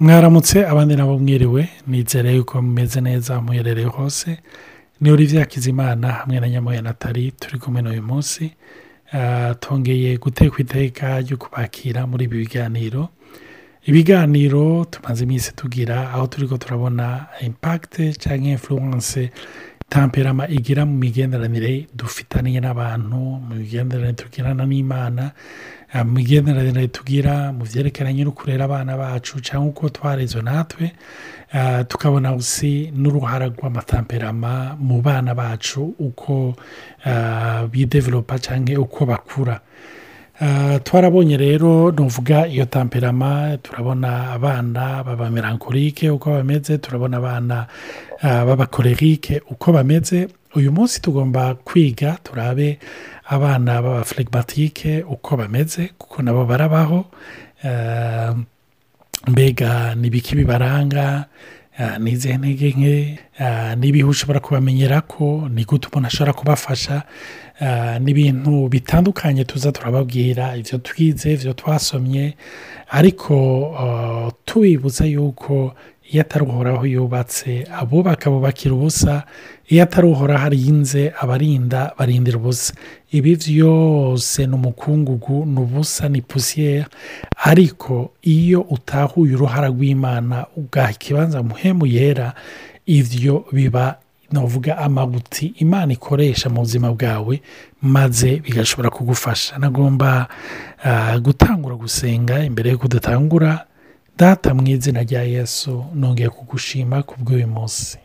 mwaramutse abandi nabo mwiriwe nizere yuko mumeze neza muherereye hose. Ni Olivier Hakizimana hamwe na nyamuye natali turi kumwe n'uyu munsi tongeye guteka iteka ryo kubakira muri ibi biganiro ibiganiro tumaze iminsi tugira aho turi ko turabona impakite cyangwa influence tamperama igira mu migenderanire dufitaniye n'abantu mu migenderanire tugirana n'imana mu migenderanire tugira mu byerekeranye no kurera abana bacu cyangwa uko twarezwe natwe tukabona usi n'uruhara rw'amatamperama mu bana bacu uko bidevelopa cyangwa uko bakura. Twarabonye rero nuvuga iyo tamperama turabona abana baba uko bameze turabona abana b'abakorerike uko bameze uyu munsi tugomba kwiga turabe abana b'aba flegmatike uko bameze kuko nabo barabaho. Mbega n'ibiki bibaranga? N'izihe ntege nke? N'ibihe ushobora kubamenyera ko ni gute umuntu ashobora kubafasha? N'ibintu bitandukanye tuza turababwira ibyo twize ibyo twasomye. Ariko tubibutsa yuko iyo atari uhoraho yubatse abubaka bubakira ubusa iyo atari uhoraho arinze abarinda barindira ubusa. Ibi byose ni umukungugu ni ubusa ni pusiyeri ariko iyo utahuye uruhara rw'imana ugaha ikibanza muhemu yera ibyo biba navuga amabuti imana ikoresha mu buzima bwawe maze bigashobora kugufasha. Nagomba gutangura gusenga imbere y'uko dutangura data mu izina rya yesu nongeye kugushima ku bw'uyu munsi.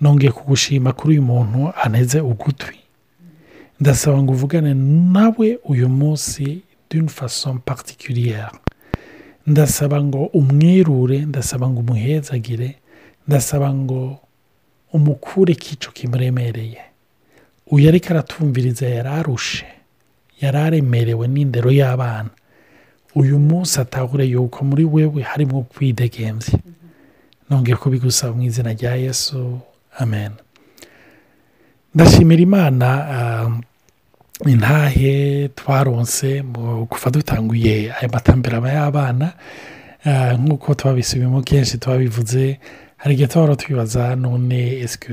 Nongeye kugushima kuri uyu muntu aneze ugutwi. Ndasaba ngo uvugane nawe uyu munsi d'une façon particulière. Ndasaba ngo umwirure ndasaba ngo umuhezagire ndasaba ngo umukure k'ico kimuremereye uyu ariko aratumviriza yari arushe yari aremerewe n'indero y'abana. Uyu munsi atahure yuko muri wewe harimo kwidegembye nongeye kubigusaba mu izina rya yesu. Amen. Ndashimira imana intahe twaronse kuva dutanguye aya matambirama y'abana. Nk'uko twabisubiyemo kenshi twabivuze hari igihe tuhora twibaza none esike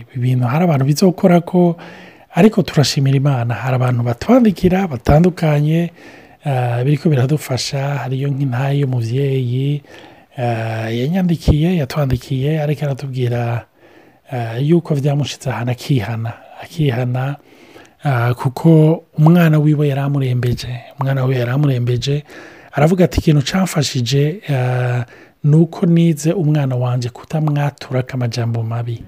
ibi bintu hari abantu bizokora ko ariko turashimira imana hari abantu batwandikira batandukanye biriko biradufasha hariyo nk'intayi y'umubyeyi yanyandikiye yatwandikiye ariko aratubwira yuko byamushyitse ahantu akihana. Akihana kuko umwana wiwe yari amurembeje umwana we yari amurembeje aravuga ati ikintu cyamfashije ni uko nize umwana wanjye kutamwatura ak'amajambo mabi.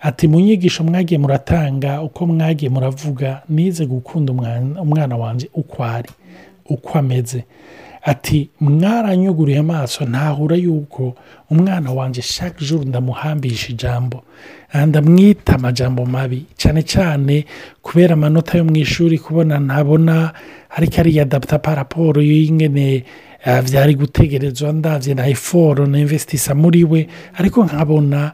Ati mu nyigisho mwagiye muratanga uko mwagiye muravuga nize gukunda umwana wanjye uko ari. Uko ameze. Ati mwaranyuguriye amaso ntahura yuko umwana wanjye shaka juru ndamuhambisha ijambo. Ndamwita amajambo mabi cyane cyane kubera amanota yo mu ishuri kubona ntabona ariko ariyadapta paraporo y'ingene byari gutegerezwa ndabye na eforo na investisisa muri we ariko nkabona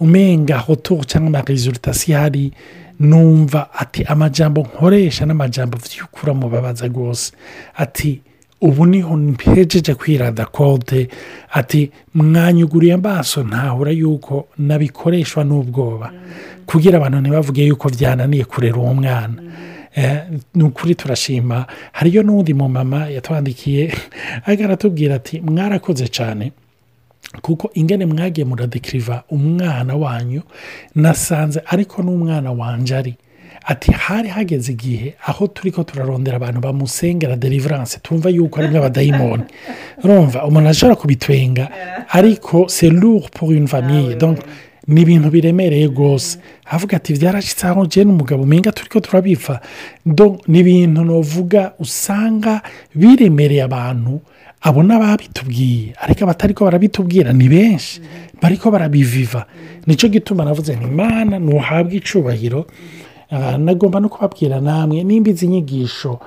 umenga hoto cyangwa amaresultasi hari numva ati amajambo nkoresha n'amajambo by'ukura mubabaza rwose. Ati ubu ni ho mpejeje kwirada kode ati mwanyuguriye amaso ntahura yuko nabikoreshwa n'ubwoba. Kugira abantu ntibavuge yuko byananiye kurera uwo mwana. Ni ukuri turashima. Hariyo n'undi mu mama yatwandikiye aratubwira ati mwarakoze cyane kuko ingene mwagiye muradekiriva umwana wanyu nasanze ariko n'umwana wanjye ari. Ati hari hageze igihe aho turi ko turarondera abantu bamusengera deliverance tumva yuko ari nk'abadayimoni urumva umuntu ashobora kubitwenga ariko serure pour une famille. Ni ibintu biremereye rwose. Avuga ati byarashyitse aho njye n'umugabo umenga turi ko turabipfa ni ibintu navuga usanga biremereye abantu abo n'ababitubwiye ariko abatari ko barabitubwira ni benshi. Bariko barabiviva. Nicyo gituma navuze ni imana ntuhabwe icubahiro. Nagomba no kubabwira namwe. Nimba izi nyigisho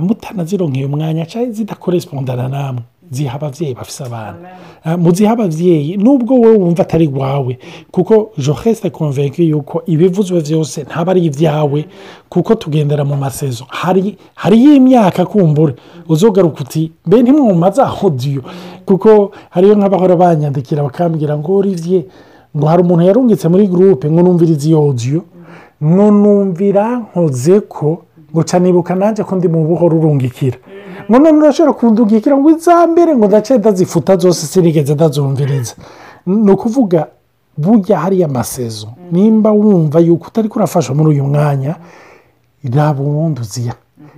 mutanazironkeye umwanya cyangwa zidakorespondana namwe. Ziha ababyeyi bafise abana. Ah, muziha ababyeyi nubwo wowe wumva atari iwawe kuko joheste konvenke yuko ibivuzwe byose ntaba ari ibyawe kuko tugendera mu masezo. Hari hariyo imyaka kumbura uzogaruka uti mbe ntimwumaze aho diyo. Kuko hariyo nk'abahora banyandikira bakambwira ngo Olivier ngo hari umuntu yarungitse muri gurupe ngo numvirize iyo odiyo ngo numvira nkoze ko ngo nibuka nanjye ko ndi mu buhoro urungikira. None urashobora kundungikira ngo izambere ngo ndace ndazifuta zose sinigeze ndazumviriza. Ni ukuvuga burya hariya amasezo nimba wumva yuko utari kurafasha muri uyu mwanya raba uwundi uziya.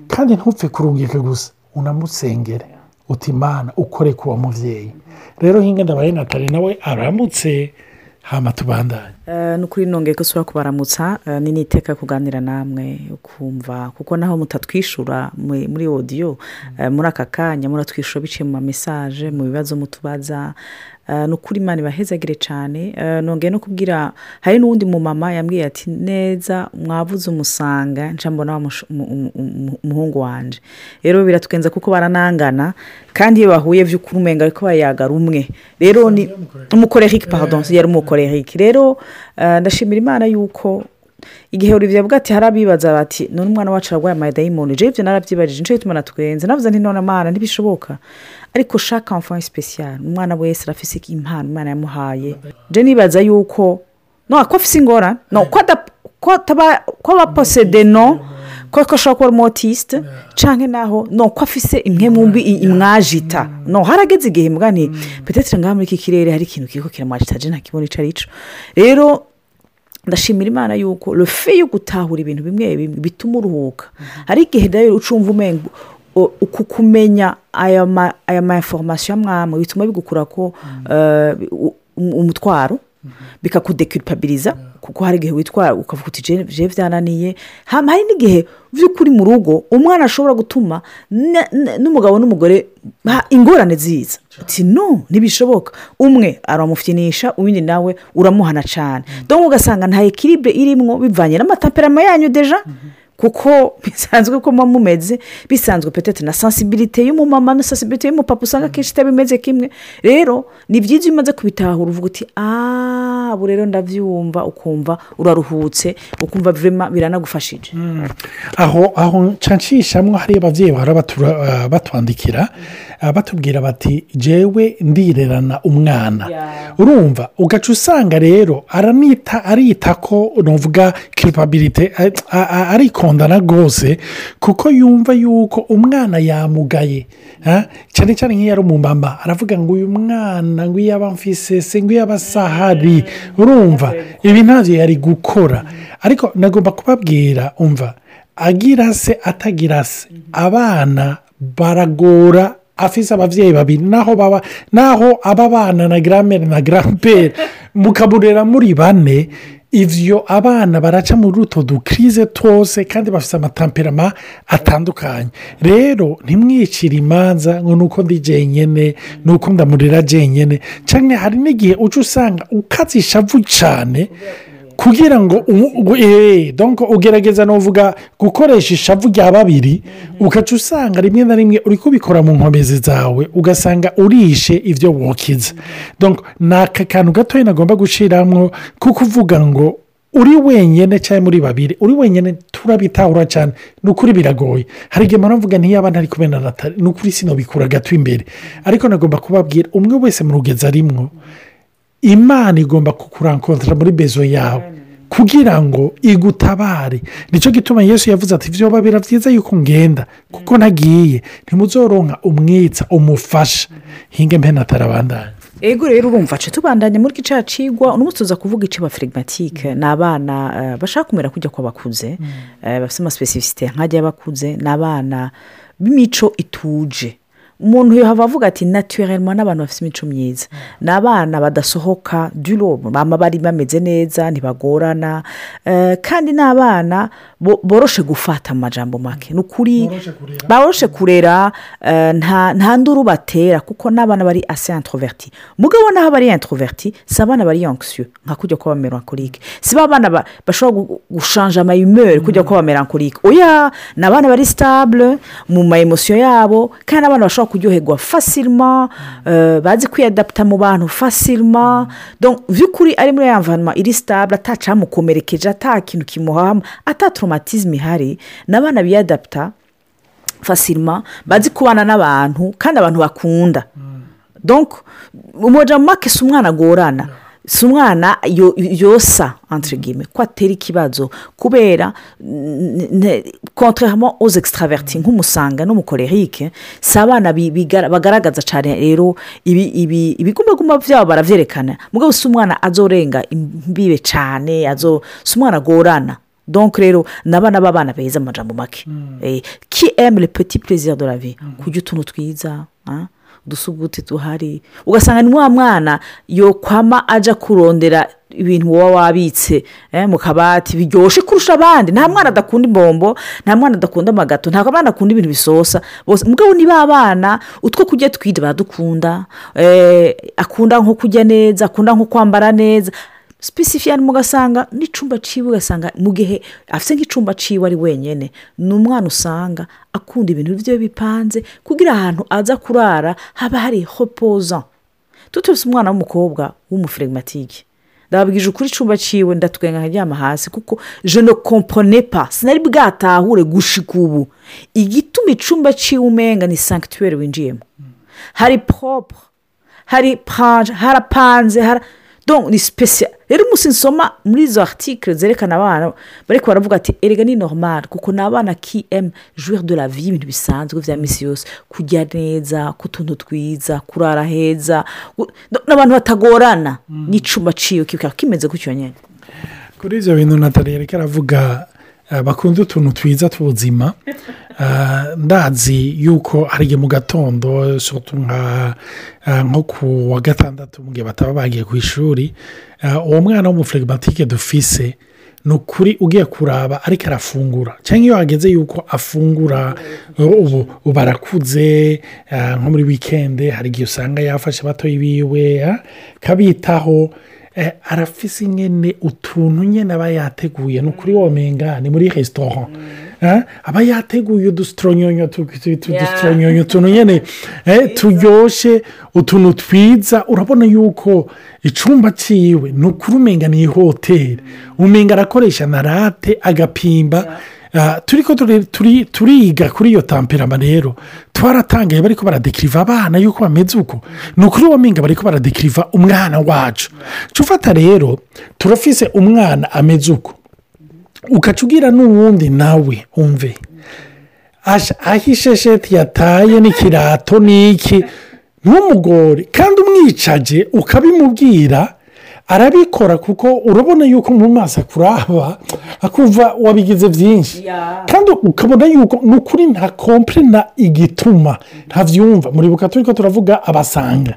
Kandi ntupfe kurungika gusa unamusengere uti imana ukore ku uwo mubyeyi rero hinga ndabaye natali nawe aramutse hama tubandanye ni ukuri nongeye ko usura kubaramutsa eh, ni n'iteka kuganira namwe ukumva kuko naho mutatwishyura muri odiyo eh, muri aka kanya muratwishyura biciye mu mamesaje mu bibazo mutubaza eh, ni ukuri imana ibahezagire cyane. Eh, nongeye no kubwira hari n'uwundi mumama yambwiye ati neza mwavuze umusanga mbona umuhungu wanje. Rero biratugenza kuko baranangana kandi iyo bahuye by'ukuri umenga ariko bayaga rumwe rero ni umukorerike pardon yari umukorerike rero eh, ndashimira imana yuko igihe Olivier avuga ati harabibaza bati none umwana wacu ararwaye amadayimoni jewe ibyo narabyibajije ni cyo gituma natwenze. Navuze nti none amana ntibishoboka. Ariko shaka enfant spécial umwana wese arafise impano imana yamuhaye. Je nibaza yuko no ko afise ingorane? No ko ko ko aba posede no? Ko ko ashobora kuba ari umotiste canke naho no ko afise imwe mu mbi imwajita? No harageze igihe mbwa nti petetre ngaha muri iki kirere hari ikintu kiriko kiramwajita je ntakibona ico arico rero ndashimira imana yuko rufe yo gutahura ibintu bimwe bimwe bituma uruhuka. Hari igihe rero ucumva umengo uku kumenya aya ma aya ma information amwamwe bituma bigukura ko eh, u- um- umutwaro bikakudekiripabiriza kuko hari igihe witwara ukavuga uti "Je- byananiye hari n'igihe by'ukuri mu rugo umwana ashobora gutuma n'umugabo n'umugore ingorane ziza. Uti no ntibishoboka. Umwe aramufyinisha uwundi nawe uramuhana cyane donc ugasanga nta ekiribe irimwo bivanye n'amataperama yanyu deja kuko bisanzwe ko muba mumeze bisanzwe petete na sensibilite y'umumama na sensibilite y'umupapa usanga akenshi itaba imeze kimwe. Rero ni byiza iyo umaze kubitahura uvuga uti aaa ubu rero ndabyumva ukumva uraruhutse ukumva biranagufashije. Aho aho ncancishamwo hariyo ababyeyi bahora ah, batwandikira ah, batubwira bati jewe ndirerana umwana. Urumva ugaca usanga rero aranita arita ko nuvuga kiripabirite arikondana rwose kuko yumva yuko umwana yamugaye cyane cyane nk'iyo ari umumama aravuga ngo uyu mwana ngo iyo aba mfise se ngo iyo aba asahari urumva ibi ntabyo yari gukora. Ariko nagomba kubabwira umva agira se atagira se abana baragora afise ababyeyi babiri naho baba naho aba bana na garamere na garampere mukaburera muri bane ivyo abana baraca muri utwo dukirize twose kandi bafite amatamperama atandukanye. Rero ntimwicire imanza ngo nuko ndi jenyene nuko ndamurera jenyene. Cyangwa hari n'igihe uca usanga ukaze ishavu cyane kugira ngo eh, donc ugerageza nuvuga gukoresha ishavu rya babiri ugaca usanga rimwe na rimwe uri kubikora mu nkomezi zawe ugasanga urishe ibyo wokiza donc ni aka kantu gatoya nagomba gushyiramo ko kuvuga ngo uri wenyine cyangwa muri babiri uri wenyine turabitahura cyane ni ukuri biragoye. Hari igihe ntiyo abana ari kubena ni ukuri sinobikura gato imbere. Ariko nagomba kubabwira umwe wese mu rugezi arimwo imana igomba kukurankontara muri bezo yawe. Kugira ngo igutabare. Nicyo gituma yesu yavuze ati byoba bira byiza yuko ngenda kuko ntagiye ntimuzoronka umwitsa umufasha. Hinge mpe natarabandanya. Ego rero urumva aca tubandanya muri gica cigwa uno munsi tuza kuvuga iciba firigimatike ni abana eh, bashaka kumera kujya kwa bakuze eh, bafite amasipesifisite nk'ajya bakuze ni abana b'imico ituje. Umuntu yahava avuga ati naturellement n'abantu bafite imico myiza. Ni abana badasohoka duro baba bari bameze neza ntibagorana eh, kandi ni abana bo- boroshe gufata mu majambo make. Ni ukuri Boroshe kurera. eh, nta nduru batera kuko n'abana bari ase introverti mugabo naho bari introverti si abana bari anxieux nka kujya kuba melancholique. Si ba bana ba- bashobora gu- gushanja amayumeri kujya kuba melancholique. Oya ni abana bari stable mu ma emosiyo yabo kandi n'abana bashobora bashobora kuryoherwa fasirima bazi kwiyadaputa mu bantu fasirima by'ukuri ari muri ya mvanwa iri sitabure atacamukomerekeje ata kintu kimuhama ata toromatizme ihari n'abana biyadaputa fasirima bazi kubana n'abantu kandi abantu bakunda. Donko umujya mu make si umwana agorana. Si umwana yosa antirigime ko atera ikibazo kubera kontoramo oze ekisitaraveriti nk'umusanga n'umukorerike si abana bagaragaza cyane rero ibigumbagumba byabo baravyerekana. Mugabo si umwana azorenga imbibe cyane si umwana agorana. Donk rero ni abana b'abana beza mu majambo make. Ki emure peti perezida de la vie? Kurya utuntu twiza udusuguti duhari ugasanga ni wa mwana yokwama ajya kurondera ibintu wowe wabitse mu kabati biryoshye kurusha abandi. Nta mwana adakunda imbombo nta mwana adakunda amagato nta mwana akunda ibintu bisosa. Mugabo ni ba utwo kurya twirya baradukunda akunda nko kurya neza akunda nko kwambara neza. Sipesifiyani mugasanga n'icumba ciwe ugasanga mu gihe afite nk'icumba ciwe ari wenyine ni umwana usanga akunda ibintu bye bipanze kugira ahantu aza kurara haba hari hopoza. Tutose umwana w'umukobwa w'umufirimatike ndababwije ukuri icumba ciwe ndatwenga nkaryama hasi kuko jeno komponepa sinari bwatahure gushika ubu. Igituma icumba ciwe umenga ni sankituweri winjiyemo. Hari popo hari panje harapanze ni sipesiya rero umunsi nsoma muri izo artikire zerekana abana bari baravuga ati erega ni normal kuko ni abana ki emu joueur de la vie ibintu bisanzwe bya minsi yose. Kujya neza ku tuntu twiza kurara heza n'abantu batagorana. N'icumba ciwe kikaba kimeze gutyo nyine kuri ibyo bintu natali reka aravuga bakunda utuntu twiza tw'ubuzima. ndazi yuko hari mu gatondo nko ku wa gatandatu mu gihe bataba bagiye ku ishuri. Uwo mwana w'umufirimatike dufise ni ukuri ugiye kuraba ariko arafungura. Cyangwa iyo hageze yuko afungura ubu barakuze nko muri wikende hari igihe usanga yafashe batoya biwe kabitaho arafise nyine utuntu nyine aba yateguye. Ni ukuri womenga ni muri resitora aba yateguye udusitonyonyo udusitonyonyo utuntu nyine turyoshye utuntu twiza. Urabona yuko icumba cyiwe ni ukuri umenga ni hoteli umenga arakoresha na rate agapimba. Turi ko turiga kuri iyo tamperama rero twaratangaye bari ko baradekiriva abana yuko bameze uko ni ukuri wamenga bari ko baradekiriva umwana wacu. Ufata rero turafise umwana ameze uko ugaca ugira n'uwundi nawe umve. Aho ishesheti yataye n'ikirato n'iki? Ntumugore kandi umwicaje ukabimubwira arabikora kuko urabona yuko mu maso akuraba akumva wabigize byinshi. Kandi ukabona yuko ni ukuri nta kompurena igituma ntabyumva muribuka turi ko turavuga abasanga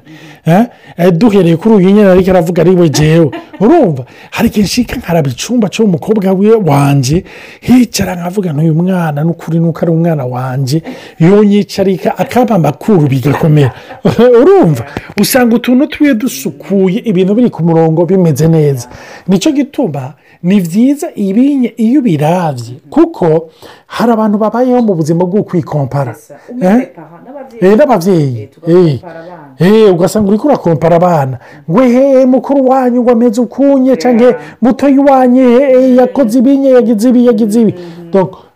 duhereye kuri uyu nyine ariko aravuga ari we jewe. Urumva? Hari igihe nshika nkaraba icumba cy'umukobwa we wanjye hicara nkavuga n'uyu mwana n'ukuri nuko ari umwana wanjye yonyicarika akaba amakuru bigakomera. Urumva? Usanga utuntu twiwe dusukuye ibintu biri ku murongo bimeze neza. Nicyo gituma ni byiza iyo ubirabye kuko hari abantu babayeho mu buzima bwo kwikompara. N'ababyeyi ugasanga uri kurakompara abana. Ngo he mukuru wanyu ngo ameze ukunye cyangwa mutoya iwanyu yakoze ibinye yagize ibi yagize ibi.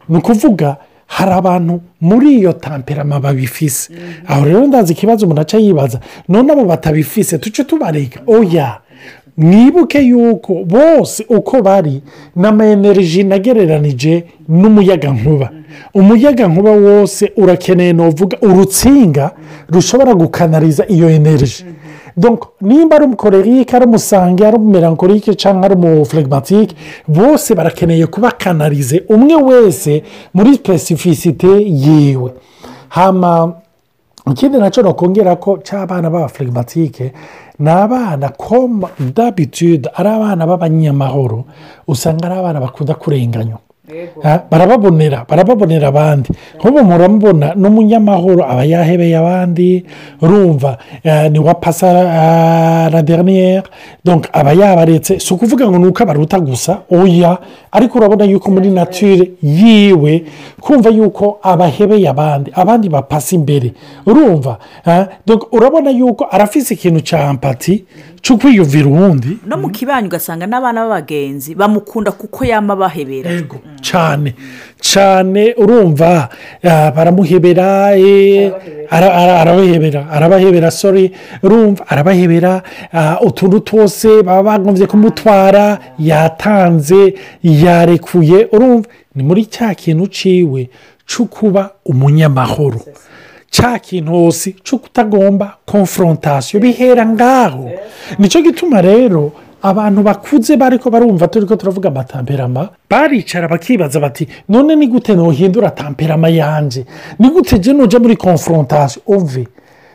Ni ukuvuga hari abantu muri iyo tamperama babifise. Aho rero ndazi ikibazo umuntu aca yibaza none abo batabifise tuce tubareka oya mwibuke yuko bose uko bari n'amayeneriji nagereranije n'umuyagankuba umuyagankuba wose urakeneye nuvuga urutsinga rushobora gukanariza iyo eneriji nimba ari umukorerike ari umusange ari umumerankorike cyangwa ari umufirimatike bose barakeneye kuba kanarize umwe wese muri sipesifisite yiwe. Hama ikindi na cyo nakongera ko cy'abana b'abafirimatike ni abana koma dabitude ari abana b'abanyamahoro usanga ari abana bakunda kurenganywa. Barababonera barababonera abandi nk'ubu muramubona n'umunyamahoro aba yahebeye abandi urumva eh, ni wa pasa ah, la dernière. Donc aba yabaretse si ukuvuga ngo ni uko abaruta gusa oya ariko urabona yuko muri nature yiwe kumva yuko abahebeye abandi abandi bapasa imbere urumva donc urabona yuko arafise ikintu cya ampati cyo kwiyumvira uwundi. No mu kibanyi ugasanga n'abana b'abagenzi bamukunda kuko yama bahebera yego cyane cyane urumva baramuhebera eh, ara- ara- arabahebera arabahebera sori urumva arabahebera ah, utuntu twose baba bagombye kumutwara yatanze yarekuye urumva ni muri cya kintu ciwe cyo kuba umunyamahoro. Cya kintu hose cyo kutagomba konforontasiyo bihera ngaho. Nicyo gituma rero abantu bakuze bariko barumva turi ko turavuga amatamperama baricara bakibaza bati none ni gute nohindura tamperama yanje? Ni gute je noja muri konforontasiyo uve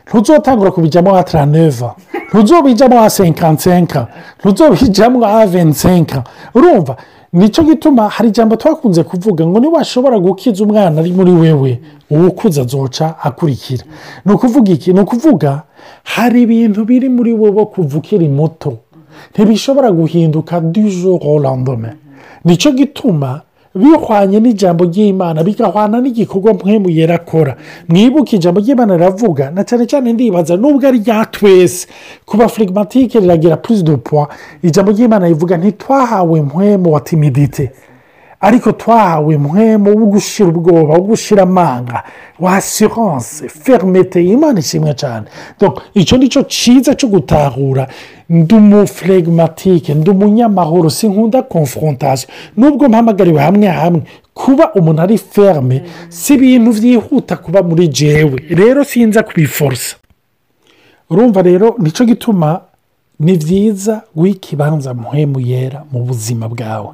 ntuzotangura kubijyamo a taraneva ntuzobijyamo a senkansenka ntuzobijyamo a vensenka urumva ni cyo gituma hari ijambo twakunze kuvuga ngo niba washobora gukiza umwana ari muri wewe uwo ukuze azoca akurikira. Ni ukuvuga iki? Ni ukuvuga hari ibintu biri muri wowe kuva ukiri muto. Ntibishobora guhinduka du jour au lendemain ni cyo gituma bihwanye n'ijambo ry'imana bigahwana n'igikorwa mpemu yera akora mwibuke ijambo ry'imana riravuga na cyane cyane ndibaza nubwo ari rya twese ku bafirigimatike riragira purize do puwa ijambo ry'imana rivuga ntitwahawe mpemu wa timidite ariko twahawe mpemu wo gushyira ubwoba wo gushyira amanga wa asiranse ferimete imana ishimwe cyane. Icyo ni cyo cyiza cyo gutahura. Ndi umufirigimatike ndi umunyamahoro sinkunda konforontasiyo nubwo mpamagariwe hamwe hamwe kuba umuntu ari ferme si ibintu byihuta kuba muri jewe. Rero sinza kubiforosa urumva rero ni cyo gituma ni byiza guha ikibanza muhemu yera mu buzima bwawe.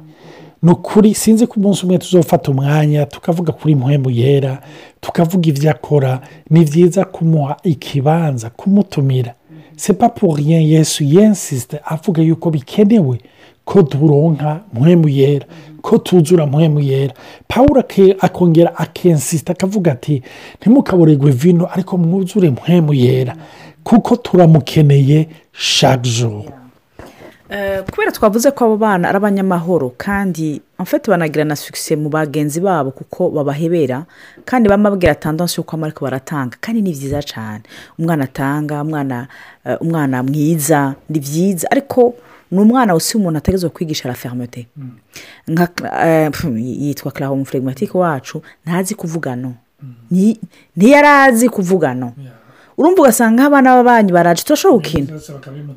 Ni ukuri sinzi ko umunsi umwe tuzofata umwanya tukavuga kuri muhemu yera tukavuga ibyo akora. Ni byiza kumuha ikibanza kumutumira. Sepa rien yesu yensisite avuga yuko bikenewe ko turonka muhemu yera ko tuzura muhemu yera paul akongera akensisita akavuga ati ntimukaburegwe vino ariko mwuzure muhemu yera kuko turamukeneye Eh, kubera twavuze ko abo bana ari abanyamahoro kandi amfite banagira na sukise mu bagenzi babo kuko babahebera kandi bamabwira tandansi y'uko ariko baratanga. Kandi ni byiza cyane umwana atanga umwana eh, umwana mwiza ni byiza ariko ni umwana usi umuntu ategerezwa kwigisha la fermete nka eh, yitwa clara umufirigimatike wacu ntazi kuvuga no. Ni- ntiyari azi kuvuga no. Urumva ugasanga abana b'abanyi baraje turashobora gukina.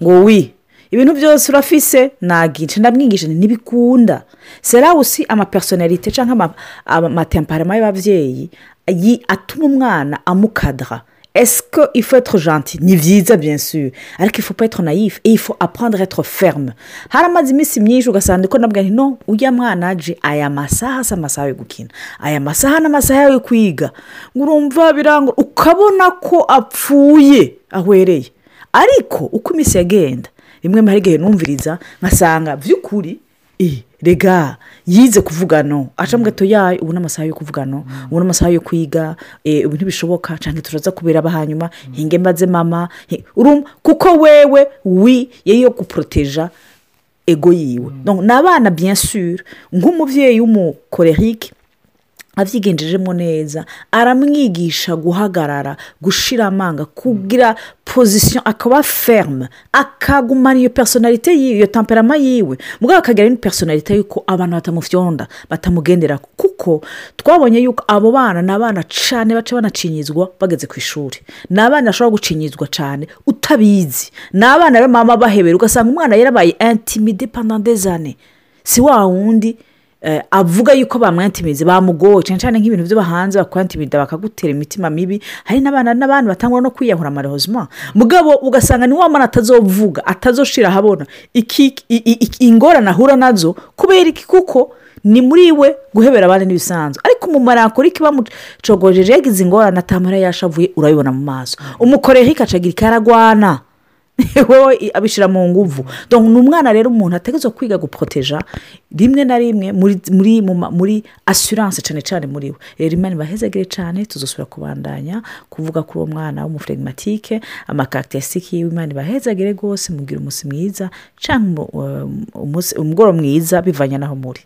Ngo wi ibintu byose urafise nagice ndamwigisha nti ntibikunda sera usi amapersonalite cyangwa ama- ama- amatemparema y'ababyeyi yi- atuma umwana amukadara esike ifu etre gentil? Ni byiza bien sûr. Ariko ifu naïf et ifu apprendre etre ferme. Haramaze iminsi myinshi ugasanga ko nabwo nti no ujya mwana aje. Aya masaha si amasaha yo gukina. Aya masaha ni amasaha yo kwiga. Ngo urumva birangwa ukabona ko apfuye ahwereye ariko uko iminsi yagenda rimwe hari igihe numviriza nkasanga by'ukuri eh, rega yize kuvuga no aca mu gato yayo ubu ni amasaha yo kuvuga no ubu ni amasaha yo kwiga eh, ubu ntibishoboka cyangwa turaza kubera hanyuma hinge mbaze mama. Kuko wewe wi yari yo guporoteja ego yiwe. Donc, ni abana bien sûr nk'umubyeyi w'umukorerike abyigenjejemo neza aramwigisha guhagarara gushira amanga kugira pozisiyo akaba ferme akagumana iyo personalite iyo tamperama yiwe. Mugabo akagira ni personalite y'uko abantu batamufyonda batamugendera kuko twabonye yuko abo bana ni abana cyane baca banacinyizwa bageze ku ishuri. Ni abana bashobora gucinyizwa cyane utabizi. Ni abana mama bahebera ugasanga umwana yarabaye intimide années. Si wa wundi avuga yuko bamwantimize bamugoye. Cyane cyane nk'ibintu byo bahanze bakwantimida bakagutera imitima mibi. Hari n'abana n'abandi batangwa no kwiyahura amarehozima mugabo ugasanga ni wa mwana atazovuga atazoshira ahabona. Iki ingorane ahura na zo kubera iki? Kuko ni muri we guhebera abandi n'ibisanzwe. Ariko umumarakorike bamucogojeje yagize ingorane atamara yashavuye urabibona mu maso. Umukoreye hikacagira ikaragwana. wowe abishyira mu nguvu. Ni umwana rero umuntu ategerezwa kwiga guproteja rimwe na rimwe muri muri assurance cyane cyane muri we. Rero imana ibahezagire cyane tuzosubira kubandanya kuvuga kuri uwo mwana w'umuflegmatike amakarakiterisitike yiwe imana ibahezagire rwose mugire umunsi mwiza cyangwa umu- um, umunsi- umugoroba mwiza bivanye n'aho muri.